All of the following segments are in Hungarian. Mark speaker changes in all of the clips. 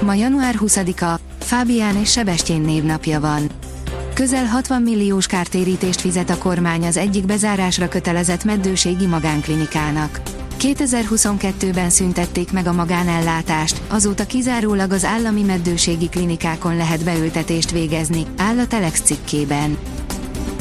Speaker 1: Ma január 20-a, Fábián és Sebestyén névnapja van. Közel 60 milliós kártérítést fizet a kormány az egyik bezárásra kötelezett meddőségi magánklinikának. 2022-ben szüntették meg a magánellátást, azóta kizárólag az állami meddőségi klinikákon lehet beültetést végezni, áll a Telex cikkében.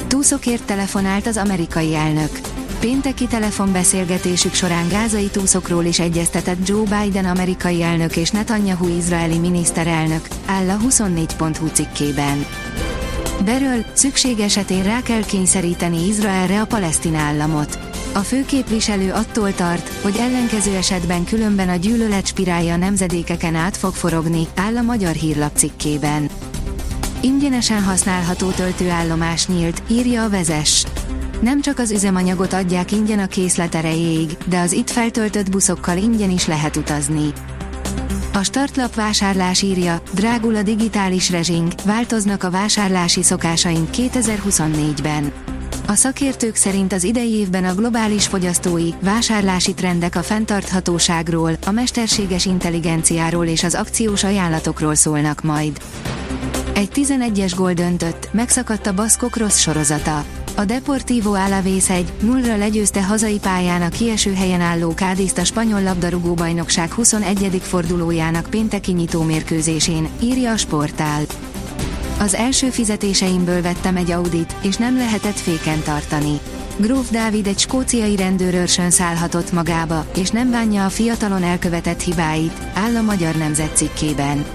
Speaker 1: Túszokért telefonált az amerikai elnök. Pénteki telefonbeszélgetésük során gázai túszokról is egyeztetett Joe Biden amerikai elnök és Netanyahu izraeli miniszterelnök, áll a 24.hu cikkében. Beről, szükség esetén rá kell kényszeríteni Izraelre a palesztin államot. A főképviselő attól tart, hogy ellenkező esetben különben a gyűlölet spirálja nemzedékeken át fog forogni, áll a magyar hírlap cikkében. Ingyenesen használható töltőállomás nyílt, írja a vezes. Nem csak az üzemanyagot adják ingyen a készlet erejéig, de az itt feltöltött buszokkal ingyen is lehet utazni. A startlap vásárlás írja, drágul a digitális rezsing, változnak a vásárlási szokásaink 2024-ben. A szakértők szerint az idei évben a globális fogyasztói, vásárlási trendek a fenntarthatóságról, a mesterséges intelligenciáról és az akciós ajánlatokról szólnak majd. Egy 11-es gól döntött, megszakadt a Baszkok rossz sorozata. A Deportivo Alavés egy 0 legyőzte hazai pályán a kieső helyen álló Kádiszt a spanyol labdarúgó bajnokság 21. fordulójának pénteki nyitó mérkőzésén, írja a sportál. Az első fizetéseimből vettem egy Audit, és nem lehetett féken tartani. Gróf Dávid egy skóciai rendőrőrsön szállhatott magába, és nem bánja a fiatalon elkövetett hibáit, áll a Magyar Nemzet cikkében.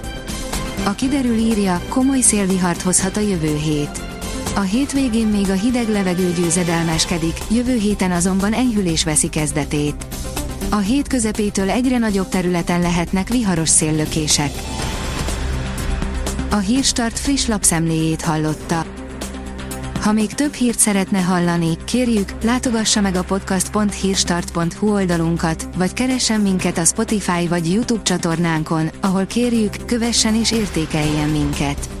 Speaker 1: A kiderül írja, komoly szélvihart hozhat a jövő hét. A hétvégén még a hideg levegő győzedelmeskedik, jövő héten azonban enyhülés veszi kezdetét. A hét közepétől egyre nagyobb területen lehetnek viharos széllökések. A Hírstart friss lapszemléjét hallotta. Ha még több hírt szeretne hallani, kérjük, látogassa meg a podcast.hírstart.hu oldalunkat, vagy keressen minket a Spotify vagy YouTube csatornánkon, ahol kérjük, kövessen és értékeljen minket.